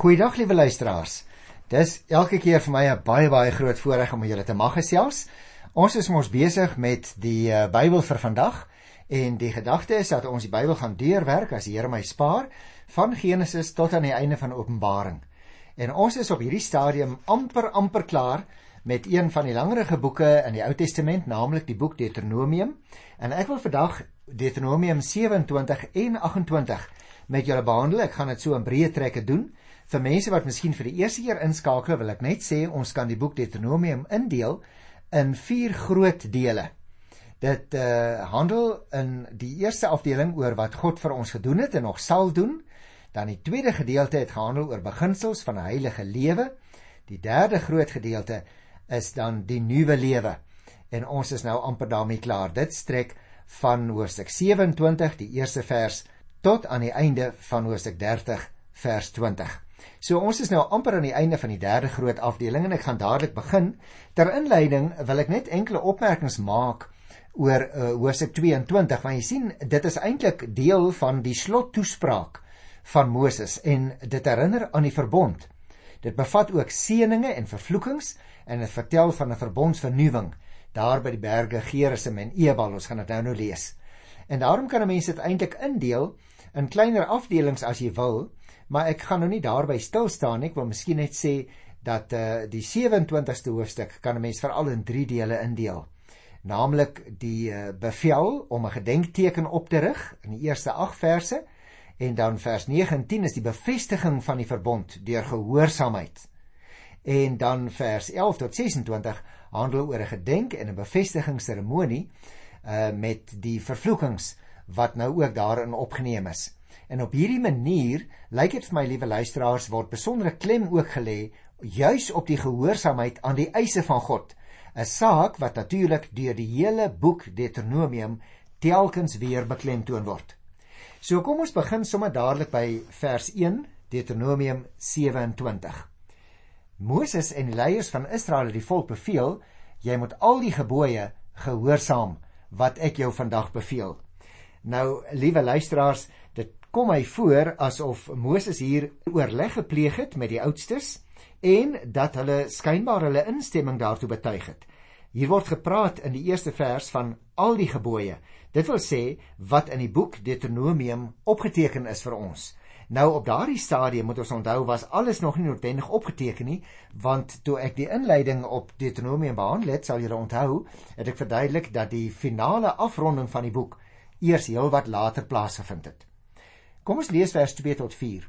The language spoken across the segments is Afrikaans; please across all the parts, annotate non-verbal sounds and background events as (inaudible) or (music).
Goeiedag liewe luisteraars. Dis elke keer vir my 'n baie baie groot voorreg om julle te mag gesels. Ons is mos besig met die uh, Bybel vir vandag en die gedagte is dat ons die Bybel gaan deurwerk as die Here my spaar van Genesis tot aan die einde van Openbaring. En ons is op hierdie stadium amper amper klaar met een van die langerige boeke in die Ou Testament, naamlik die boek Deuteronomium. En ek wil vandag Deuteronomium 27 en 28 met julle behandel. Ek gaan dit so in breë trekke doen. Vir mense wat miskien vir die eerste keer inskakel, wil ek net sê ons kan die boek Deuteronomium indeel in vier groot dele. Dit uh handel in die eerste afdeling oor wat God vir ons gedoen het en nog sal doen. Dan die tweede gedeelte het gehandel oor beginsels van 'n heilige lewe. Die derde groot gedeelte is dan die nuwe lewe. En ons is nou amper daarmee klaar. Dit strek van hoofstuk 27, die eerste vers, tot aan die einde van hoofstuk 30, vers 20. So ons is nou amper aan die einde van die derde groot afdeling en ek gaan dadelik begin. Ter inleiding wil ek net enkele opmerkings maak oor uh, hoofstuk 22 want jy sien dit is eintlik deel van die slottoespraak van Moses en dit herinner aan die verbond. Dit bevat ook seënings en vervloekings en dit vertel van 'n verbondsvernuwing daar by die berge Gerizim en Ebal. Ons gaan dit nou nou lees. En daarom kan 'n mens dit eintlik indeel in kleiner afdelings as jy wil, maar ek gaan nou nie daarby stil staan nie. Ek wil miskien net sê dat uh die 27ste hoofstuk kan 'n mens veral in 3 dele indeel. Naamlik die uh, bevel om 'n gedenkteken op te rig in die eerste 8 verse en dan vers 9 en 10 is die bevestiging van die verbond deur gehoorsaamheid. En dan vers 11 tot 26 handel oor 'n gedenk en 'n bevestigingsseremonie uh met die vervloekings wat nou ook daarin opgeneem is. En op hierdie manier, lyk dit vir my liewe luisteraars, word besondere klem ook gelê juis op die gehoorsaamheid aan die eise van God. 'n Saak wat natuurlik deur die hele boek Deuteronomium telkens weer beklemtoon word. So kom ons begin sommer dadelik by vers 1 Deuteronomium 27. Moses en die leiers van Israel het die volk beveel: "Jy moet al die gebooie gehoorsaam wat ek jou vandag beveel." Nou, liewe luisteraars, kom hy voor asof Moses hier oorleg gepleeg het met die oudstes en dat hulle skynbaar hulle instemming daartoe betuig het. Hier word gepraat in die eerste vers van al die gebooie. Dit wil sê wat in die boek Deuteronomium opgeteken is vir ons. Nou op daardie stadium moet ons onthou was alles nog nie noodwendig opgeteken nie, want toe ek die inleiding op Deuteronomium behandel het, sal julle onthou, het ek verduidelik dat die finale afronding van die boek eers heelwat later plaasgevind het. Kom ons lees vers 2 tot 4.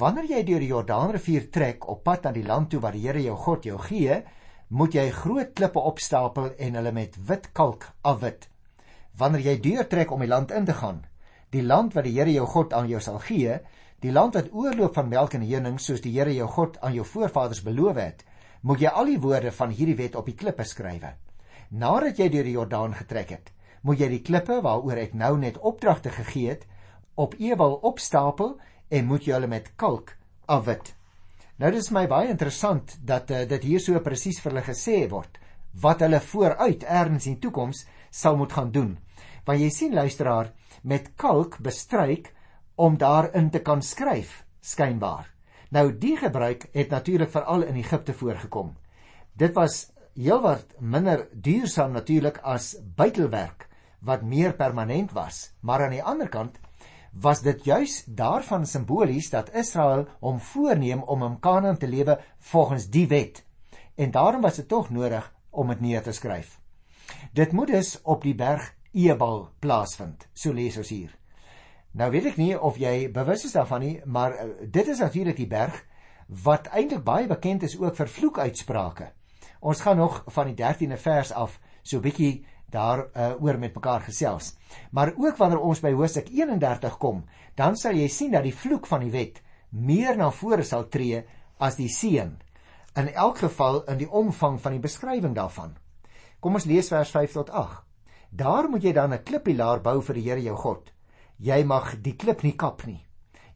Wanneer jy deur die Jordaanrivier trek op pad na die land toe waar die Here jou God jou gee, moet jy groot klippe opstapel en hulle met wit kalk afwit. Wanneer jy deurtrek om die land in te gaan, die land wat die Here jou God aan jou sal gee, die land wat oorloop van melk en honing soos die Here jou God aan jou voorvaders beloof het, moet jy al die woorde van hierdie wet op die klippe skrywe. Nadat jy deur die Jordaan getrek het, moet jy die klippe waaroor ek nou net opdragte gegee het, op ewel opstapel en moet jy hulle met kalk afwit. Nou dis my baie interessant dat uh, dit hier so presies vir hulle gesê word wat hulle vooruit erns in toekoms sal moet gaan doen. Want jy sien luisteraar, met kalk bestryk om daarin te kan skryf skynbaar. Nou die gebruik het natuurlik veral in Egipte voorgekom. Dit was heelwat minder duursaam natuurlik as buitelwerk wat meer permanent was, maar aan die ander kant was dit juis daarvan simbolies dat Israel hom voorneem om in Kanaan te lewe volgens die wet. En daarom was dit tog nodig om dit neer te skryf. Dit moet dus op die berg Ebal plaasvind. So lees ons hier. Nou weet ek nie of jy bewus is daarvan nie, maar uh, dit is natuurlik die berg wat eintlik baie bekend is ook vir vloekuitsprake. Ons gaan nog van die 13de vers af so bietjie daar uh, oor met mekaar gesels. Maar ook wanneer ons by Hoofstuk 31 kom, dan sal jy sien dat die vloek van die wet meer na vore sal tree as die seën. In elk geval in die omvang van die beskrywing daarvan. Kom ons lees vers 5 tot 8. Daar moet jy dan 'n klippilaar bou vir die Here jou God. Jy mag die klip nie kap nie.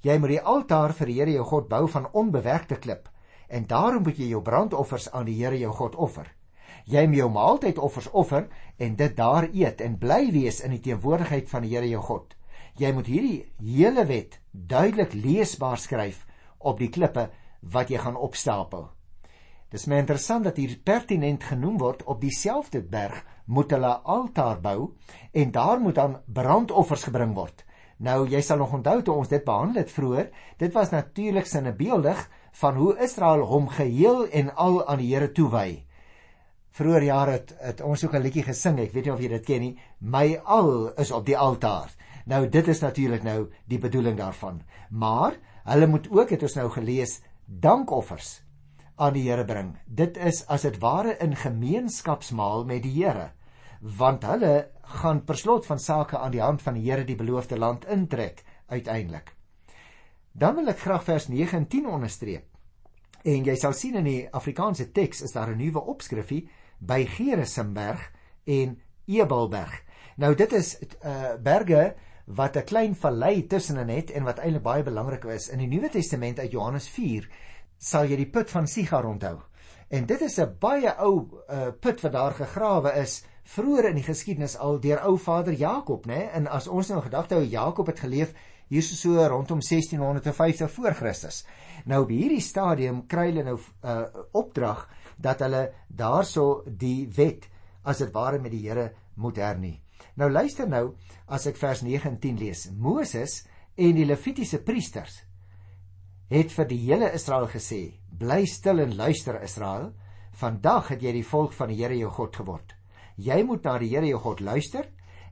Jy moet die altaar vir die Here jou God bou van onbewerkte klip en daarom moet jy jou brandoffers aan die Here jou God offer jy moet jou maaltydoffers offer en dit daar eet en bly wees in die teenwoordigheid van die Here jou God. Jy moet hierdie hele wet duidelik leesbaar skryf op die klippe wat jy gaan opstapel. Dis my interessant dat hier pertinent genoem word op dieselfde berg moet hulle altaar bou en daar moet dan brandoffers gebring word. Nou jy sal nog onthou toe ons dit behandel het vroeër, dit was natuurlik sinnebeeldig van hoe Israel hom geheel en al aan die Here toewy. Vroeër jare het, het ons ook 'n liedjie gesing, ek weet nie of jy dit ken nie, my al is op die altaar. Nou dit is natuurlik nou die bedoeling daarvan. Maar hulle moet ook het ons nou gelees dankoffers aan die Here bring. Dit is as dit ware in gemeenskapsmaal met die Here, want hulle gaan per slot van sake aan die hand van die Here die beloofde land intrek uiteindelik. Dan wil ek graag vers 9 en 10 onderstreep. En jy sal sien in die Afrikaanse teks is daar 'n nuwe opskrifie by Gerisimberg en Ebalberg. Nou dit is uh berge wat 'n klein vallei tussenin het en wat eintlik baie belangrik is. In die Nuwe Testament uit Johannes 4 sal jy die put van Sigar onthou. En dit is 'n baie ou uh, put wat daar gegrawe is vroeër in die geskiedenis al deur ou vader Jakob, né? En as ons nou gedagte hou Jakob het geleef hier so rondom 1650 voor Christus. Nou op hierdie stadium kry hulle nou 'n uh, eh, opdrag dat hulle daarso die wet as dit ware met die Here moet hernie. Nou luister nou as ek vers 9 en 10 lees. Moses en die Levitiese priesters het vir die hele Israel gesê: "Bly stil en luister Israel, vandag het jy die volk van die Here jou God geword. Jy moet na die Here jou God luister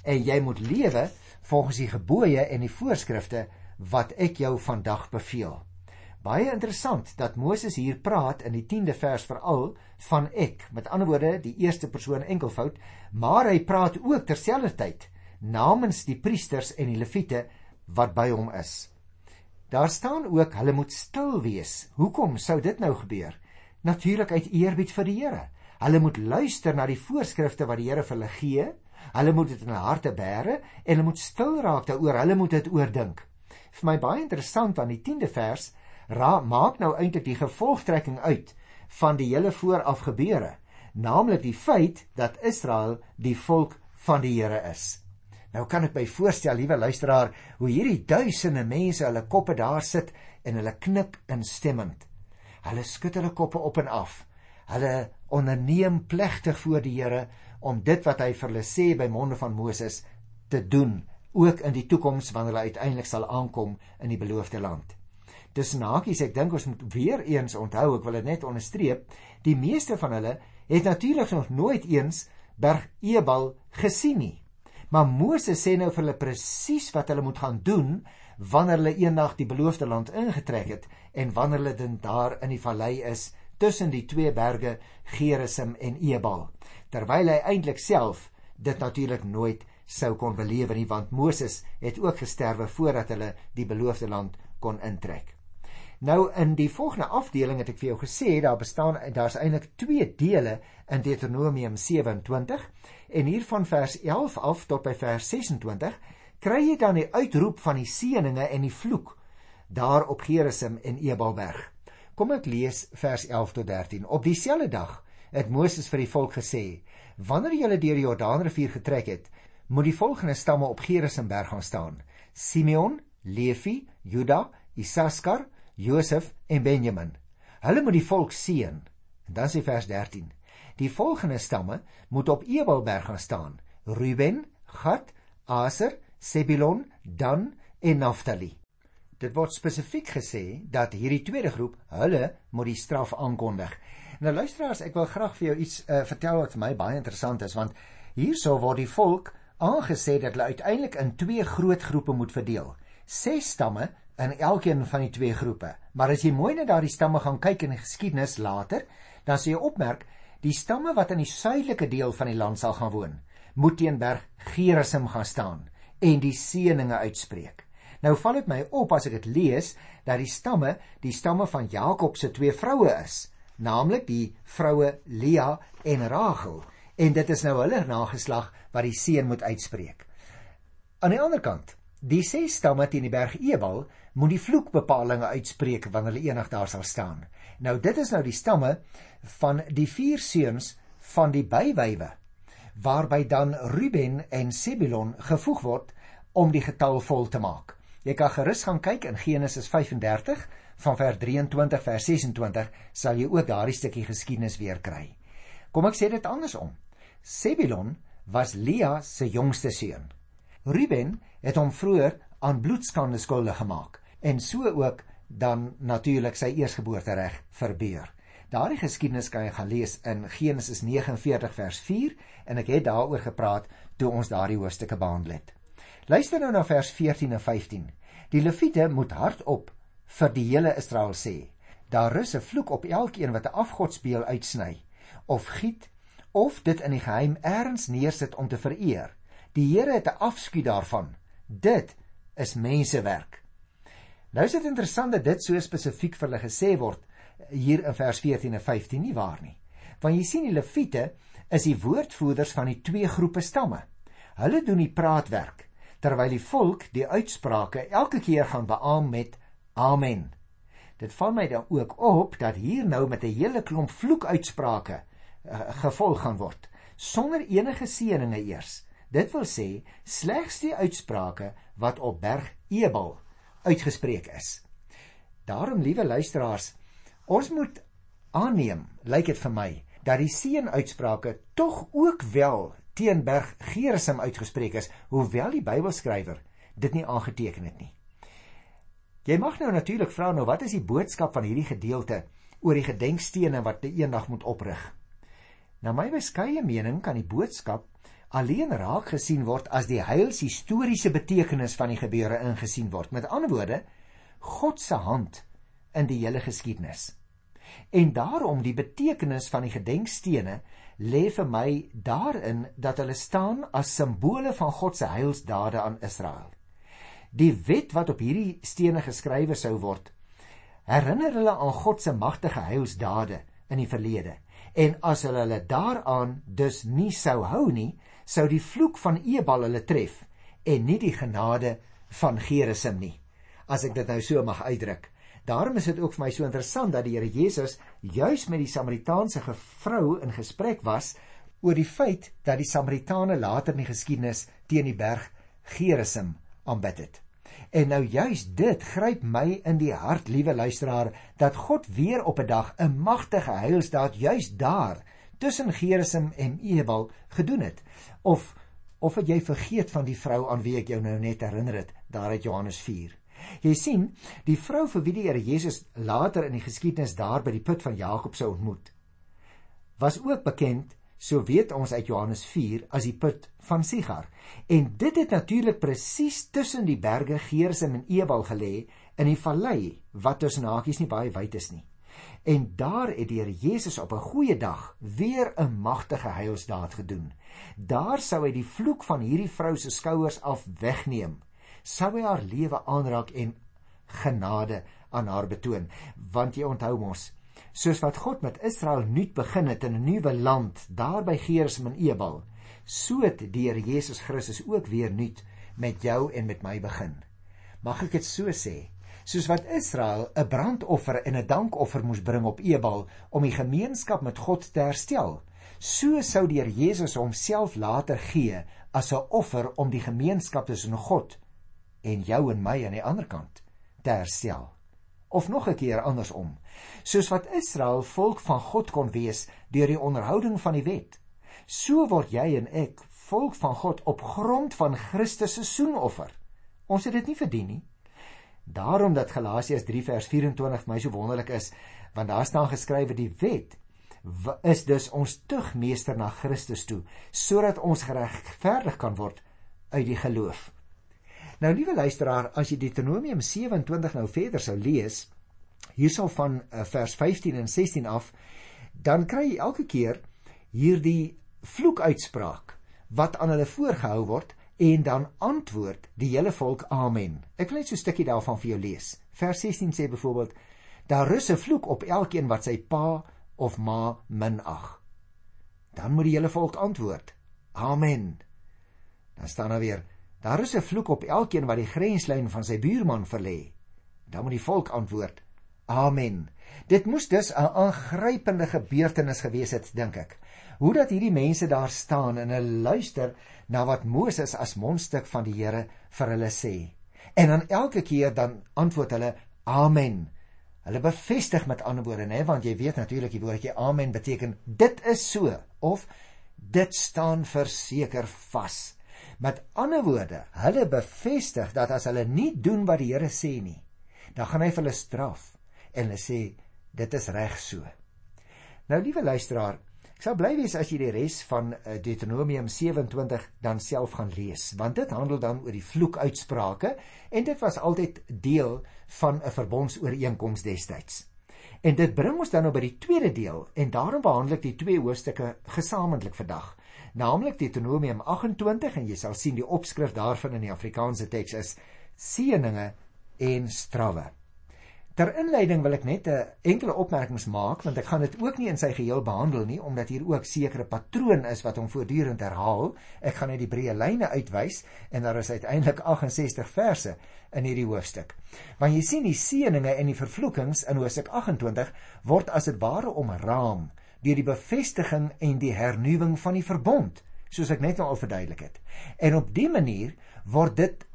en jy moet lewe volgens die gebooie en die voorskrifte wat ek jou vandag beveel." Baie interessant dat Moses hier praat in die 10de vers veral van ek, met ander woorde die eerste persoon enkelvoud, maar hy praat ook terselfdertyd namens die priesters en die leviete wat by hom is. Daar staan ook hulle moet stil wees. Hoekom sou dit nou gebeur? Natuurlik uit eerbied vir die Here. Hulle moet luister na die voorskrifte wat die Here vir hulle gee. Hulle moet dit in hulle harte bære en hulle moet stil raak daaroor. Hulle moet dit oordink. Vir my baie interessant aan die 10de vers ra maak nou eintlik die gevolgtrekking uit van die hele vooraf gebeure, naamlik die feit dat Israel die volk van die Here is. Nou kan ek my voorstel, liewe luisteraar, hoe hierdie duisende mense hulle koppe daar sit en hulle knik instemmend. Hulle skud hulle koppe op en af. Hulle onderneem plegtig voor die Here om dit wat hy vir hulle sê by monde van Moses te doen, ook in die toekoms wanneer hulle uiteindelik sal aankom in die beloofde land. Dis nakies, ek dink ons moet weer eens onthou, ek wil dit net onderstreep, die meeste van hulle het natuurlik nog nooit eens Berg Ebal gesien nie. Maar Moses sê nou vir hulle presies wat hulle moet gaan doen wanneer hulle eendag die beloofde land ingetrek het en wanneer hulle dan daar in die vallei is tussen die twee berge Gerizim en Ebal. Terwyl hy eintlik self dit natuurlik nooit sou kon beleef nie want Moses het ook gesterwe voordat hulle die beloofde land kon intrek. Nou in die volgende afdeling het ek vir jou gesê daar bestaan daar's eintlik twee dele in Deuteronomium 27 en hier van vers 11 af tot by vers 26 kry jy dan die uitroep van die seëninge en die vloek daar op Gerizim en Ebalberg. Kom ek lees vers 11 tot 13. Op dieselfde dag het Moses vir die volk gesê: "Wanneer julle deur die Jordaanrivier getrek het, moet die volgende stamme op Gerizimberg gaan staan: Simeon, Levi, Juda, Isaskar, Josef en Benjamin. Hulle moet die volk seën. En dan sê vers 13: Die volgende stamme moet op Ebelberg gaan staan: Ruben, Gad, Aser, Zebulon, Dan en Naphtali. Dit word spesifiek gesê dat hierdie tweede groep hulle moet die straf aankondig. Nou luisteraars, ek wil graag vir jou iets uh, vertel wat vir my baie interessant is want hierso word die volk aangesê dat hulle uiteindelik in twee groot groepe moet verdeel. Ses stamme in elkeen van die twee groepe. Maar as jy mooi na daardie stamme gaan kyk in die geskiedenis later, dan sien jy opmerk die stamme wat in die suidelike deel van die land sal gaan woon, moet teen berg Gerizim gaan staan en die seëninge uitspreek. Nou val dit my op as ek dit lees dat die stamme die stamme van Jakob se twee vroue is, naamlik die vroue Lea en Rachel en dit is nou hulle nageslag wat die seën moet uitspreek. Aan die ander kant, die ses stamme teen die berg Ebal moet die vloekbepalinge uitspreek wanneer hulle eendag daar sal staan. Nou dit is nou die stamme van die vier seuns van die bywywe waarby dan Ruben en Sebulon gevoeg word om die getal vol te maak. Jy kan gerus gaan kyk in Genesis 35 van vers 23 vers 26 sal jy ook daardie stukkie geskiedenis weer kry. Kom ek sê dit andersom. Sebulon was Lia se jongste seun. Ruben het hom vroeër aan bloedskande skuldig gemaak en so ook dan natuurlik sy eersgeboortereg verbeur. Daardie geskiedenis kan jy gaan lees in Genesis 49 vers 4 en ek het daaroor gepraat toe ons daardie hoofstukke behandel het. Luister nou na vers 14 en 15. Die Lewiete moet hardop vir die hele Israel sê: Daar rus 'n vloek op elkeen wat 'n afgodsbeeld uitsny of giet of dit in die geheim eers neersit om te vereer. Die Here het 'n afskuw daarvan. Dit is mensewerk. Nou is dit interessant dat dit so spesifiek vir hulle gesê word hier in vers 14 en 15 nie waar nie. Want jy sien die Lewiete is die woordvoerders van die twee groepe stamme. Hulle doen die praatwerk terwyl die volk die uitsprake elke keer gaan beamoen met amen. Dit val my dan ook op dat hier nou met 'n hele klomp vloekuitsprake uh, gevolg gaan word sonder enige seëninge eers. Dit wil sê slegs die uitsprake wat op berg Ebal uitgespreek is. Daarom liewe luisteraars, ons moet aanneem, lyk dit vir my, dat die seënuitsprake tog ook wel teen berg Gerisim uitgespreek is, hoewel die Bybelskrywer dit nie aangeteken het nie. Jy mag nou natuurlik vra nou wat is die boodskap van hierdie gedeelte oor die gedenkstene wat eendag moet oprig? Na my beskeie mening kan die boodskap alleen raak gesien word as die heilshistoriese betekenis van die gebeure ingesien word. Met ander woorde, God se hand in die hele geskiedenis. En daarom die betekenis van die gedenkstene lê vir my daarin dat hulle staan as simbole van God se heilsdade aan Israel. Die wet wat op hierdie stene geskrywe sou word herinner hulle aan God se magtige heilsdade in die verlede. En as hulle hulle daaraan dus nie sou hou nie sou die vloek van Ebal hulle tref en nie die genade van Gerisim nie. As ek dit nou so mag uitdruk daarom is dit ook vir my so interessant dat die Here Jesus juis met die Samaritaanse vrou in gesprek was oor die feit dat die Samaritane later in die geskiedenis teen die berg Gerisim aanbid het En nou juis dit gryp my in die hart, liewe luisteraar, dat God weer op 'n dag 'n magtige heilsdaad juis daar tussen Gerisim en Ebal gedoen het. Of of het jy vergeet van die vrou aan wie ek jou nou net herinner het, daar uit Johannes 4. Jy sien, die vrou vir wie die Here Jesus later in die geskiedenis daar by die put van Jakob sou ontmoet, was ook bekend so weet ons uit Johannes 4 as die put van Sigar. En dit het natuurlik presies tussen die berge Geersum en Ebal gelê in die vallei wat tussen hakies nie baie wyd is nie. En daar het die Here Jesus op 'n goeie dag weer 'n magtige heilsdaad gedoen. Daar sou hy die vloek van hierdie vrou se skouers af wegneem. Sou hy haar lewe aanraak en genade aan haar betoon, want jy onthou mos, soos wat God met Israel nuut begin het in 'n nuwe land daar by Geersum en Ebal, so het die Here Jesus Christus ook weer nuut met jou en met my begin. Mag ek dit so sê? Soos wat Israel 'n brandoffer en 'n dankoffer moes bring op Ebal om die gemeenskap met God te herstel, so sou die Here Jesus homself later gee as 'n offer om die gemeenskap tussen God en jou en my aan die ander kant te herstel. Of nog 'n keer andersom soos wat Israel volk van God kon wees deur die onderhouding van die wet. So word jy en ek volk van God op grond van Christus se soenoffer. Ons het dit nie verdien nie. Daarom dat Galasiërs 3 vers 24 vir my so wonderlik is, want daar staan geskrywe die wet is dus ons tugmeester na Christus toe sodat ons geregverdig kan word uit die geloof. Nou liewe luisteraar, as jy Deuteronomium 27 nou verder sou lees, hierso van uh, vers 15 en 16 af, dan kry jy elke keer hierdie vloekuitspraak wat aan hulle voorgehou word en dan antwoord die hele volk amen. Ek wil net so 'n stukkie daarvan vir jou lees. Vers 16 sê byvoorbeeld: Daar rus 'n vloek op elkeen wat sy pa of ma minag. Dan moet die hele volk antwoord: Amen. Dan staan daar weer: Daar is 'n vloek op elkeen wat die grenslyn van sy buurman verlê. Dan moet die volk antwoord: Amen. Dit moes dus 'n aangrypende gebeurtenis gewees het, dink ek. Hoe dat hierdie mense daar staan en hulle luister na wat Moses as mondstuk van die Here vir hulle sê. En dan elke keer dan antwoord hulle Amen. Hulle bevestig met ander woorde, né, want jy weet natuurlik die woordjie amen beteken dit is so of dit staan verseker vas. Met ander woorde, hulle bevestig dat as hulle nie doen wat die Here sê nie, dan gaan hy vir hulle straf en hulle sê dit is reg so. Nou liewe luisteraar, ek sal bly wees as jy die res van eh, Deuteronomium 27 dan self gaan lees, want dit handel dan oor die vloekuitsprake en dit was altyd deel van 'n verbondsooreenkoms destyds. En dit bring ons dan nou by die tweede deel en daarom behandel ek die twee hoofstukke gesamentlik vandag, naamlik Deuteronomium 28 en jy sal sien die opskrif daarvan in die Afrikaanse teks is seëninge en strawwe. Ter inleiding wil ek net 'n enkele opmerkings maak want ek gaan dit ook nie in sy geheel behandel nie omdat hier ook sekere patroon is wat hom voortdurend herhaal. Ek gaan net die breë lyne uitwys en daar is uiteindelik 68 verse in hierdie hoofstuk. Want jy sien die seëninge en die vervloekings in hoofstuk 28 word as dit ware omraam deur die bevestiging en die hernuwing van die verbond, soos ek net nou al verduidelik het. En op dië manier word dit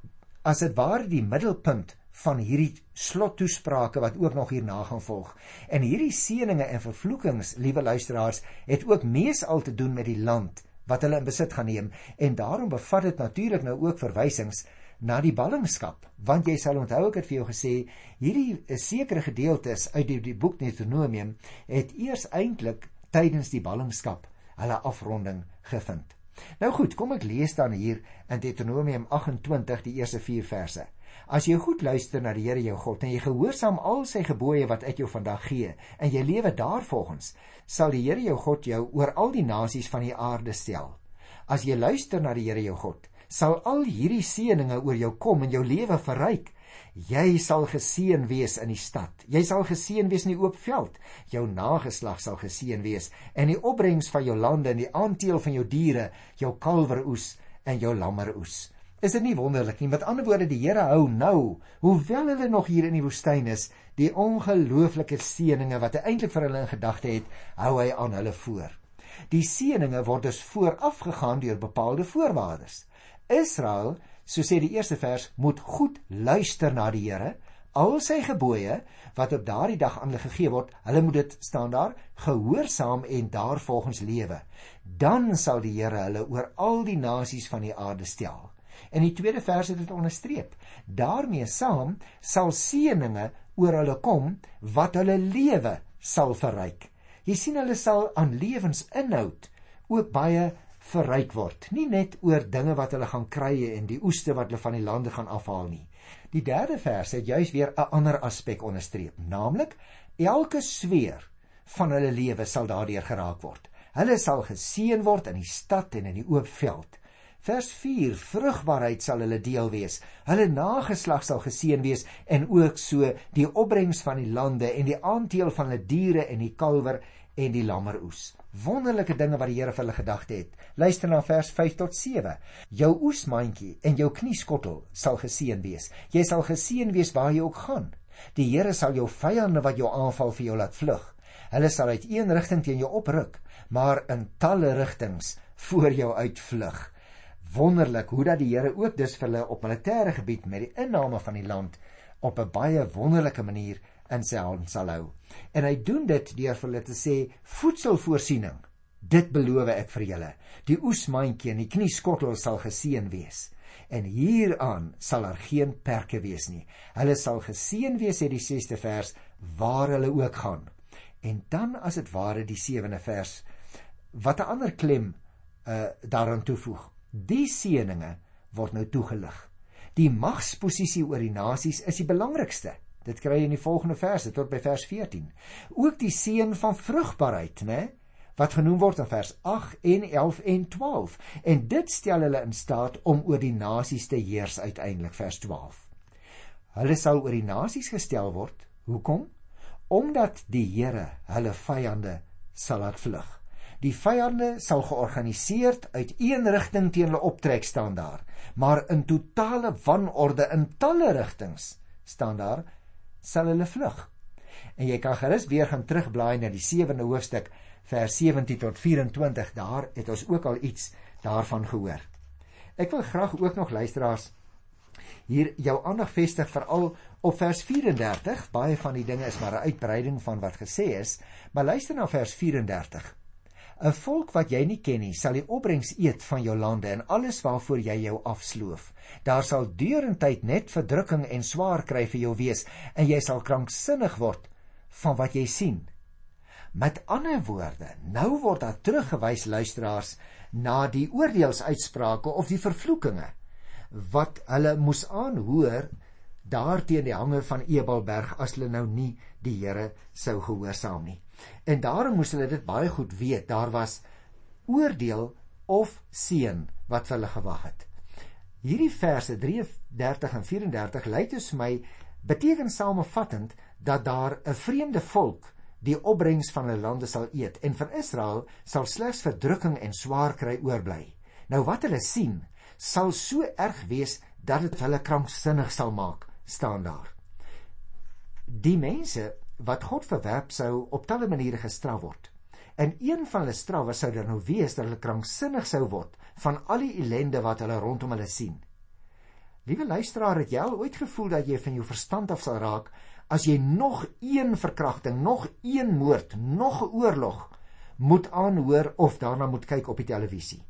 as dit ware die middelpunt van hierdie slottoesprake wat ook nog hierna gaan volg. En hierdie seëninge en vervloekings, liewe luisteraars, het ook meesal te doen met die land wat hulle in besit gaan neem en daarom bevat dit natuurlik nou ook verwysings na die ballingskap want jy sal onthou ek het vir jou gesê hierdie sekere gedeeltes uit die, die boek Deuteronomium het eers eintlik tydens die ballingskap hulle afronding gevind. Nou goed, kom ek lees dan hier in Deuteronomium 28 die eerste 4 verse. As jy goed luister na die Here jou God en jy gehoorsaam al sy gebooie wat ek jou vandag gee en jy lewe daarvolgens, sal die Here jou God jou oor al die nasies van die aarde stel. As jy luister na die Here jou God, sal al hierdie seëninge oor jou kom en jou lewe verryk. Jy sal geseën wees in die stad. Jy sal geseën wees in die oop veld. Jou nageslag sal geseën wees en die opbrengs van jou lande en die aanteel van jou diere, jou kalweroes en jou lammeroes. Is dit nie wonderlik nie? Met ander woorde, die Here hou nou, hoewel hulle nog hier in die woestyn is, die ongelooflike seëninge wat hy eintlik vir hulle in gedagte het, hou hy aan hulle voor. Die seëninge word dus vooraf gegaan deur bepaalde voorwaardes. Israel, so sê die eerste vers, moet goed luister na die Here, al sy gebooie wat op daardie dag aan hulle gegee word, hulle moet dit staan daar gehoorsaam en daarvolgens lewe. Dan sal die Here hulle oor al die nasies van die aarde stel. En die tweede vers het dit onderstreep. daarmee saam sal seëninge oor hulle kom wat hulle lewe sal verryk. Jy sien hulle sal aan lewensinhoud ook baie verryk word. Nie net oor dinge wat hulle gaan kry en die oeste wat hulle van die lande gaan afhaal nie. Die derde vers het juis weer 'n ander aspek onderstreep, naamlik elke sweer van hulle lewe sal daardeur geraak word. Hulle sal geseën word in die stad en in die oop veld. Vers 4: Vrugbaarheid sal hulle deel wees. Hulle nageslag sal geseën wees en ook so die opbrengs van die lande en die aanteel van hulle diere en die kalwer en die lammeroes. Wonderlike dinge wat die Here vir hulle gedagte het. Luister na vers 5 tot 7. Jou oesmandjie en jou knieskottel sal geseën wees. Jy sal geseën wees waar jy ook gaan. Die Here sal jou vyande wat jou aanval vir jou laat vlug. Hulle sal uit een rigting teen jou opruk, maar in talle rigtings voor jou uitvlug wonderlik hoe dat die Here ook dus vir hulle op militêre gebied met die inname van die land op 'n baie wonderlike manier in sy hand sal hou. En hy doen dit deur vir hulle te sê voedselvoorsiening. Dit beloof ek vir julle. Die oesmandjie en die knieskottel sal geseën wees. En hieraan sal daar geen perke wees nie. Hulle sal geseën wees het die 6ste vers waar hulle ook gaan. En dan as dit ware die 7de vers wat 'n ander klem uh daaraan toevoeg. Die seëninge word nou toegelig. Die magsposisie oor die nasies is die belangrikste. Dit kry jy in die volgende verse tot by vers 14. Ook die seën van vrugbaarheid, né? Wat genoem word in vers 8 en 11 en 12. En dit stel hulle in staat om oor die nasies te heers uiteindelik vers 12. Hulle sal oor die nasies gestel word. Hoekom? Omdat die Here hulle vyande sal laat vlug. Die vyande sal georganiseerd uit een rigting teen hulle optrek staan daar, maar in totale wanorde in talle rigtings staan daar sal hulle vlug. En jy kan gerus weer gaan terugblaai na die 7de hoofstuk vers 17 tot 24, daar het ons ook al iets daarvan gehoor. Ek wil graag ook nog luisteraars hier jou aandag vestig veral Op vers 34, baie van die dinge is maar 'n uitbreiding van wat gesê is, maar luister na vers 34. 'n Volk wat jy nie ken nie, sal die opbrengs eet van jou lande en alles waarvoor jy jou afsloof. Daar sal deurentyd net verdrukking en swaar kry vir jou wees en jy sal kranksinnig word van wat jy sien. Met ander woorde, nou word daar teruggewys luisteraars na die oordeelsuitsprake of die vervloekinge wat hulle moes aanhoor daar teen die hange van Ebalberg as hulle nou nie die Here sou gehoorsaam nie. En daarom moes hulle dit baie goed weet, daar was oordeel of seën wat vir hulle gewag het. Hierdie verse 33 en 34 lyk dit vir my beteken samevattend dat daar 'n vreemde volk die opbrengs van hulle lande sal eet en vir Israel sal slegs verdrukking en swaar kry oorbly. Nou wat hulle sien, sal so erg wees dat dit hulle kranksinnig sal maak staan daar. Die mense wat God verwerp sou op talle maniere gestraf word. En een van hulle strawe sou dan nou wees dat hulle kranksinnig sou word van al die ellende wat hulle rondom hulle sien. Liewe luisteraar, het jy al ooit gevoel dat jy van jou verstand af sal raak as jy nog een verkrachting, nog een moord, nog 'n oorlog moet aanhoor of daarna moet kyk op die televisie?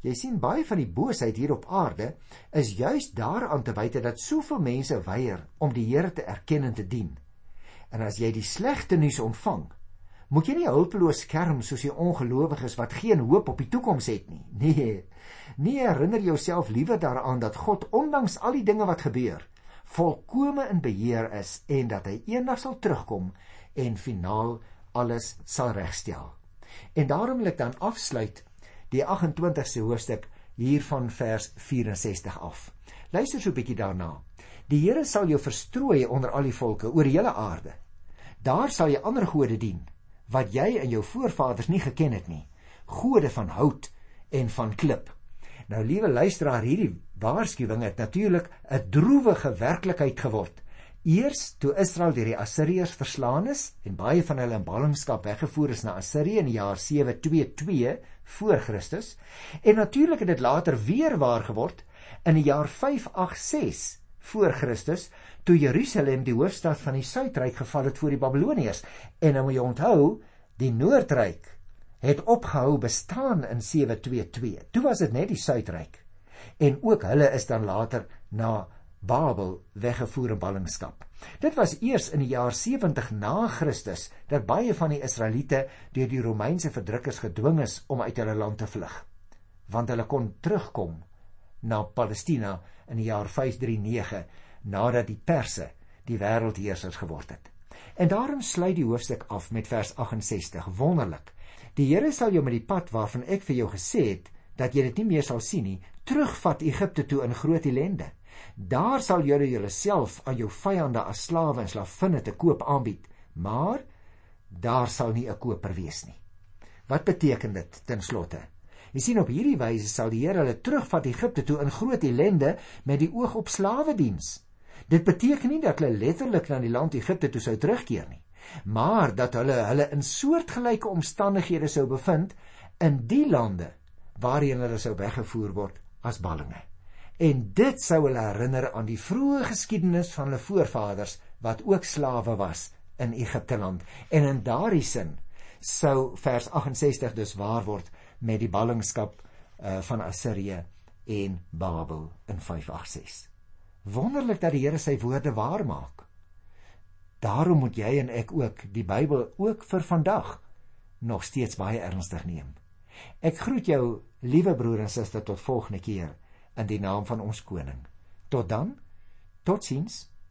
Jy sien baie van die boosheid hier op aarde is juis daaraan te wyte dat soveel mense weier om die Here te erken en te dien. En as jy die slegte nuus ontvang, moet jy nie hulpeloos skerm soos die ongelowiges wat geen hoop op die toekoms het nie. (laughs) Nee. Nie herinner jouself liewer daaraan dat God ondanks al die dinge wat gebeur, volkome in beheer is en dat hy eendag sal terugkom en finaal alles sal regstel. En daarom wil ek dan afsluit die 28ste hoofstuk hier van vers 64 af. Luister so 'n bietjie daarna. Die Here sal jou verstrooi onder al die volke oor die hele aarde. Daar sal jy ander gode dien wat jy en jou voorvaders nie geken het nie. Gode van hout en van klip. Nou liewe luisteraar, hierdie waarskuwing het natuurlik 'n droewige werklikheid geword Eers toe Israel deur die Assiriërs verslaan is en baie van hulle in ballingskap weggevoer is na Assirië in die jaar 722 voor Christus en natuurlik het dit later weer waar geword in die jaar 586 voor Christus toe Jerusalem die hoofstad van die Suidryk geval het voor die Babiloniërs. En nou moet jy onthou die Noordryk het opgehou bestaan in 722 toe was dit net die Suidryk. En ook hulle is dan later na Babel weggevoer in ballingskap. Dit was eers in die jaar 70 na Christus dat baie van die Israeliete deur die Romeinse verdrukkers gedwing is om uit hulle land te vlug, want hulle kon terugkom na Palestina in die jaar 539 nadat die Perse die wêreldheersers geword het. En daarom sluit die hoofstuk af met vers 68. Wonderlik. Die Here sal jou met die pad waarvan ek vir jou gesê het dat jy dit nie meer sal sien nie, terugvat Egipte toe in groot ellende. Daar sal julle julleself aan jou vyande as slawe en slavinne te koop aanbied, maar daar sal nie 'n koper wees nie. Wat beteken dit ten slotte? Jy sien op hierdie wyse sal die Here hulle terugvat Egipte toe in groot ellende met die oog op slawediens. Dit beteken nie dat hulle letterlik na die land Egipte toe sou terugkeer nie, maar dat hulle hulle in soortgelyke omstandighede sou bevind in die lande waarheen hulle sou weggevoer word as ballinge en dit sou hulle herinner aan die vroeë geskiedenis van hulle voorvaders wat ook slawe was in Egipte land en in daardie sin sou vers 68 dus waar word met die ballingskap uh, van Assirië en Babel in 586 wonderlik dat die Here sy woorde waar maak daarom moet jy en ek ook die Bybel ook vir vandag nog steeds baie ernstig neem ek groet jou liewe broer en suster tot volgende keer in die naam van ons koning. Tot dan. Totsiens.